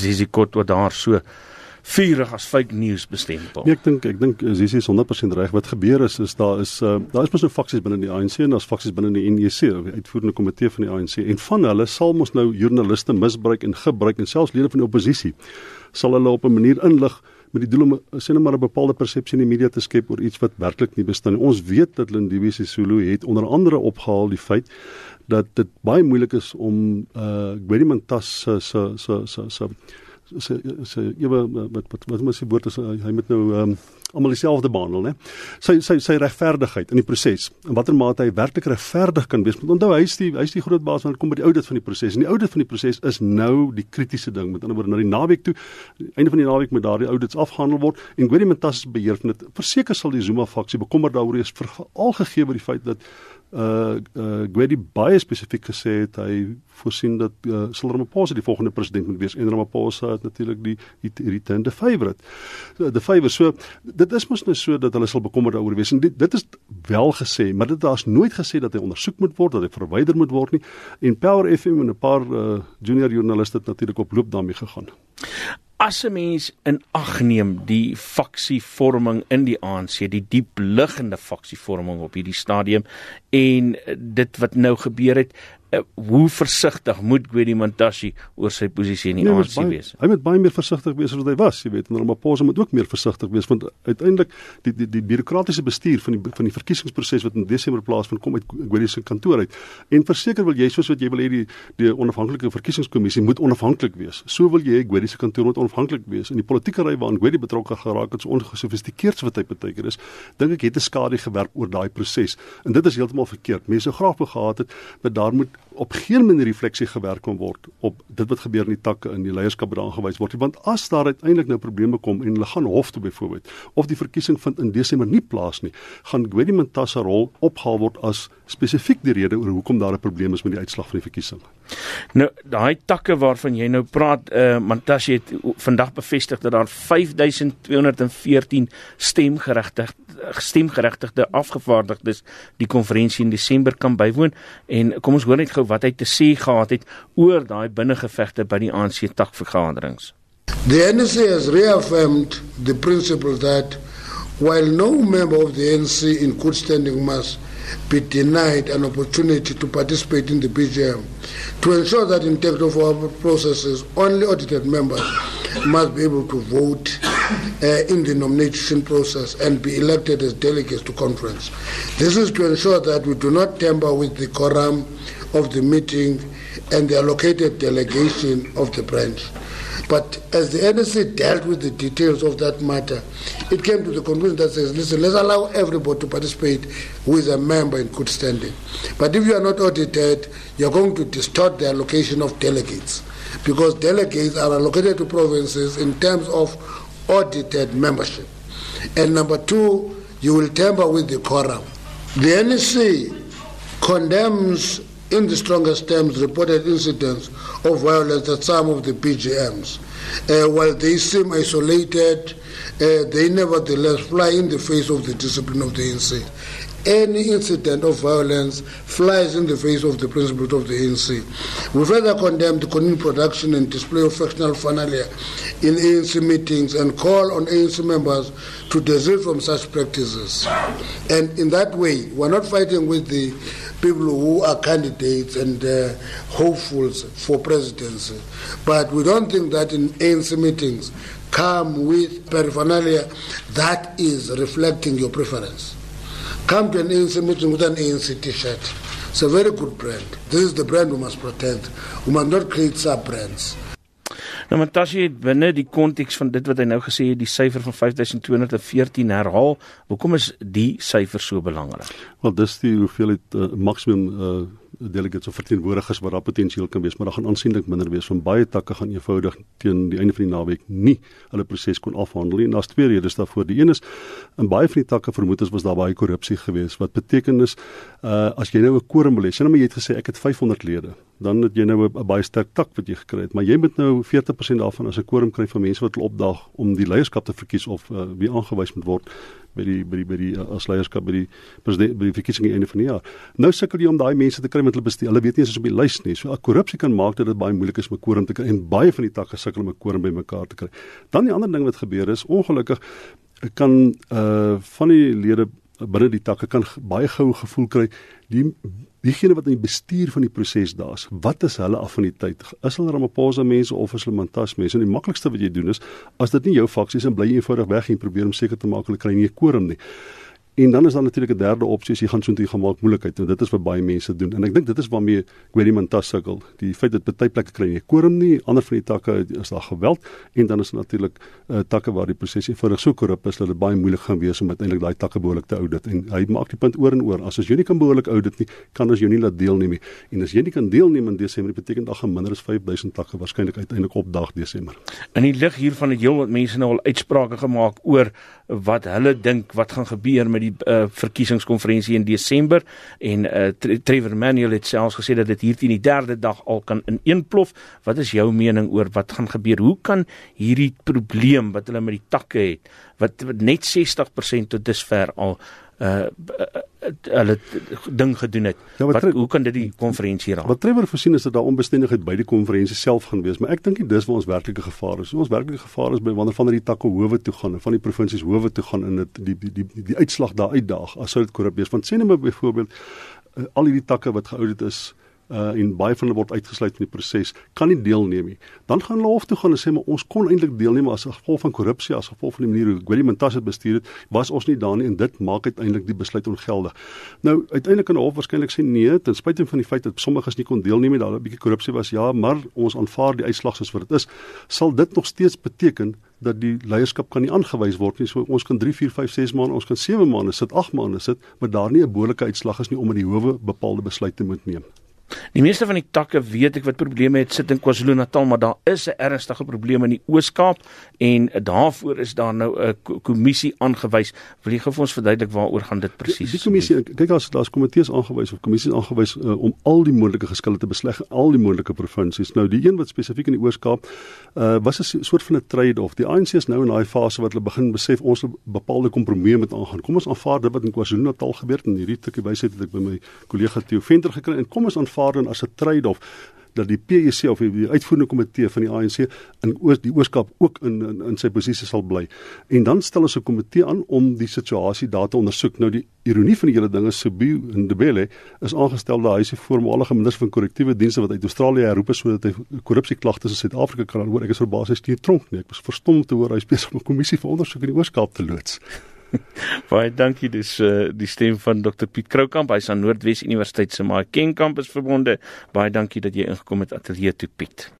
Zizi Kotwa daar so vurig as fake news bestempel. Nee, ek dink ek dink as jy sê 100% reg wat gebeur is is daar is uh, daar is mos nou faksies binne die ANC en daar's faksies binne die NEC, die uitvoerende komitee van die ANC en van hulle sal mos nou joernaliste misbruik en gebruik en selfs lede van die oppositie sal hulle op 'n manier inlig met die doel om sê net maar 'n bepaalde persepsie in die media te skep oor iets wat werklik nie bestaan nie. Ons weet dat Lindiwe Sisulu het onder andere opgehaal die feit dat dit baie moeilik is om uh Gwedimantas se se se se sê sê ewe wat wat wat moet sy woord is hy moet nou um, almal dieselfde behandel nê sy sy sy regverdigheid in die proses in watter mate hy werklik regverdig kan wees. Want onthou hy is die hy is die groot baas wanneer kom by die audit van die proses. En die audit van die proses is nou die kritiese ding. Met ander woorde na die naweek toe einde van die naweek moet daardie audits afgehandel word. En Gwedi Mantas beheer van dit. Verseker sal die Zuma faksie bekommer daaroor is veral gegee by die feit dat uh uh Gwedi baie spesifiek gesê het hy voorsien dat uh, sal Ramaphosa die volgende president moet wees en Ramaphosa het natuurlik die die returned favorite. So the favor so dit is mos nou so dat hulle sal bekommerd daaroor wees en dit dit is wel gesê, maar dit daar's nooit gesê dat hy ondersoek moet word, dat hy verwyder moet word nie en Power FM en 'n paar uh, junior joernaliste het natuurlik op loop daarmee gegaan as 'n mens in ag neem die faksievorming in die ANC, die diep liggende faksievorming op hierdie stadium en dit wat nou gebeur het, hoe versigtig moet Gwedi Mantashe oor sy posisie in die nee, ANC baie, wees? Hy moet baie meer versigtig wees as wat hy was, jy weet, en Ramaphosa moet ook meer versigtig wees want uiteindelik die die die bureaukratiese bestuur van die van die verkiesingsproses wat in Desember plaasvind kom uit Gwedi se kantoor uit. En verseker wil jy soos wat jy wil hê die die onafhanklike verkiesingskommissie moet onafhanklik wees. So wil jy hê Gwedi se kantoor moet onafhanklik wees. En die politieke ry waarin Gwedi betrokke geraak het, so ongesofistikeerd wat hy partykeer is, dink ek het 'n skade gewerp oor daai proses. En dit is heeltemal verkeerd. Mense graag wou gehad het dat daar moet op geen manier refleksie gewerk kan word op dit wat gebeur in die takke in die leierskap wat aangewys word want as daar uiteindelik nou probleme kom en hulle gaan hof toe byvoorbeeld of die verkiesing vind in Desember nie plaas nie gaan Gwedi Mantashe rol opgehaal word as spesifiek die rede oor hoekom daar 'n probleem is met die uitslag van die verkiesing. Nou daai takke waarvan jy nou praat uh, Mantashe het vandag bevestig dat daar 5214 stemgeregtigde stemgeregtigde afgevaardigdes die konferensie in Desember kan bywoon en kom ons hoor net gou wat hy te sê gehad het oor daai binnengevegte by die ANC takvergaderings. The NC has reaffirmed the principle that while no member of the NC in good standing must be denied an opportunity to participate in the BGM. To ensure that integrity of our processes, only audited members must be able to vote uh, in the nomination process and be elected as delegates to conference. This is to ensure that we do not tamper with the quorum of the meeting and the allocated delegation of the branch. But as the NSC dealt with the details of that matter, it came to the conclusion that says, listen, let's allow everybody to participate who is a member in good standing. But if you are not audited, you're going to distort the allocation of delegates because delegates are allocated to provinces in terms of audited membership. And number two, you will tamper with the quorum. The NSC condemns in the strongest terms reported incidents of violence at some of the PGMs. Uh, while they seem isolated, uh, they nevertheless fly in the face of the discipline of the ANC. Any incident of violence flies in the face of the principles of the ANC. We further condemn the continued production and display of factional fanalia in ANC meetings and call on ANC members to desist from such practices. And in that way, we're not fighting with the people who are candidates and uh, hopefuls for presidency. But we don't think that in ANC meetings come with paraphernalia that is reflecting your preference. Come to an ANC meeting with an ANC t-shirt. It's a very good brand. This is the brand we must protect. We must not create sub-brands. Nou Matashi het binne die konteks van dit wat hy nou gesê het, die syfer van 5214 herhaal. Hoekom is die syfer so belangrik? Wel, dis die hoeveelheid uh, maksimum uh, delegates of verteenwoordigers wat daar potensieel kan wees, maar daar gaan aansienlik minder wees van baie takke gaan eenvoudig teen die einde van die naweek nie hulle proses kon afhandel nie. En daar's twee redes daarvoor. Die een is in baie van die takke vermoed is was daar baie korrupsie geweest wat beteken is uh as jy nou 'n quorum wil hê, sien nou maar jy het gesê ek het 500 lede dan het jy nou 'n baie sterk tak wat jy gekry het, maar jy moet nou 40% daarvan as 'n quorum kry van mense wat wil opdaag om die leierskap te verkies of uh, wie aangewys moet word by die by die by die uh, as leierskap by die president by die verkiesing einde van die jaar. Nou sukkel jy om daai mense te kry met hulle bestuur. Hulle weet nie eens as op die lys nie. So korrupsie kan maak dat dit baie moeilik is om 'n quorum te kry en baie van die takke sukkel om 'n quorum bymekaar te kry. Dan die ander ding wat gebeur is ongelukkig kan uh van die lede binne die takke kan baie gou gevoel kry. Die diegene wat in die bestuur van die proses daar's wat is hulle affiniteit? Is hulle Ramaphosa mense of is hulle Mantas mense? En die maklikste wat jy doen is as dit nie jou faksie is en bly eenvoudig weg en probeer om seker te maak hulle kry nie 'n quorum nie En dan is daar natuurlik 'n derde opsie as jy gaan so intoe gemaak moeilikheid en dit is wat baie mense doen. En ek dink dit is waarmee Gwedi Mantas sukkel. Die feit dat baie plekke kry nie quorum nie, ander van die takke is daar geweld en dan is natuurlik uh, takke waar die proses eenvoudig so korrup is dat dit baie moeilik gaan wees om uiteindelik daai takke behoorlik te audit. En hy maak die punt oor en oor. As as jy nie kan behoorlik audit nie, kan as jy nie laat deelneem nie. En as jy nie kan deelneem in Desember, beteken dit dat minder as 5000 takke waarskynlik uiteindelik op dag Desember. In die lig hiervan het heelwat mense nou al uitsprake gemaak oor wat hulle dink wat gaan gebeur met die uh, verkiesingskonferensie in Desember en uh, Trevor Manuel het selfs gesê dat dit hierdie die derde dag al kan ineenplof. Wat is jou mening oor wat gaan gebeur? Hoe kan hierdie probleem wat hulle met die takke het wat net 60% tot dusver al uh hulle ding gedoen het. Ja, wat, hoe kan dit die konferensie raak? Wat Trevor voorsien is dat daar onbestendigheid by die konferensie self gaan wees, maar ek dink nie dis waar ons werklike gevaar is. Ons werklike gevaar is by wanneer van die takke howe toe gaan en van die provinsies howe toe gaan en dit die die die, die, uitslag daar uitdaag as sou dit korrup wees. Want sê net maar byvoorbeeld uh, al hierdie takke wat geaudit is uh en baie van hulle word uitgesluit van die proses, kan nie deelneem nie. Dan gaan hulle hof toe gaan en sê maar ons kon eintlik deelneem as gevolg van korrupsie, as gevolg van die manier hoe Mantashe het bestuur het, was ons nie daar nie en dit maak uiteindelik die besluit ongeldig. Nou uiteindelik kan die hof waarskynlik sê nee, ten spyte van die feit dat sommiges nie kon deelneem nie, daar 'n bietjie korrupsie was, ja, maar ons aanvaar die uitslag soos wat dit is. Sal dit nog steeds beteken dat die leierskap kan nie aangewys word nie. So ons kan 3, 4, 5, 6 maande, ons kan 7 maande sit, 8 maande sit, maar daar nie 'n behoorlike uitslag is nie om in die howe bepaalde besluite moet neem. Die meeste van die takke weet ek wat probleme het sit in KwaZulu-Natal, maar daar is 'n ernstige probleem in die Oos-Kaap en daarvoor is daar nou 'n kommissie aangewys. Wil jy gou vir ons verduidelik waaroor gaan dit presies? Die, die kommissie, kyk as daar's komitees aangewys of kommissies aangewys uh, om al die moontlike geskille te besleg in al die moontlike provinsies. Nou die een wat spesifiek in die Oos-Kaap uh, was 'n soort van 'n trade-off. Die ANC is nou in daai fase wat hulle begin besef ons moet bepaalde kompromieë met aangaan. Kom ons aanvaar dit wat in KwaZulu-Natal gebeur het en hierdie tikkie wysheid het ek by my kollega Theo Venter gekry en kom ons aanvaar aanvaar as 'n trade-off dat die PEC of die uitvoerende komitee van die ANC in oos die ooskap ook in in, in sy posisie sal bly. En dan stel ons 'n komitee aan om die situasie daar te ondersoek. Nou die ironie van die hele ding is Sibu Ndebele is aangestel daar hy die voormalige minister van korrektiewe dienste wat uit Australië herroep is sodat hy korrupsieklagtes in Suid-Afrika kan hoor. Ek is verbaas hy stuur tronk nie. Ek was verstom te hoor hy is besig om 'n kommissie vir ondersoek in die ooskap te loods. Baie dankie dis uh, die stem van Dr Piet Kroukamp hy's aan Noordwes Universiteit se Maai Ken kampus verbonde. Baie dankie dat jy ingekom het ateljee toe Piet.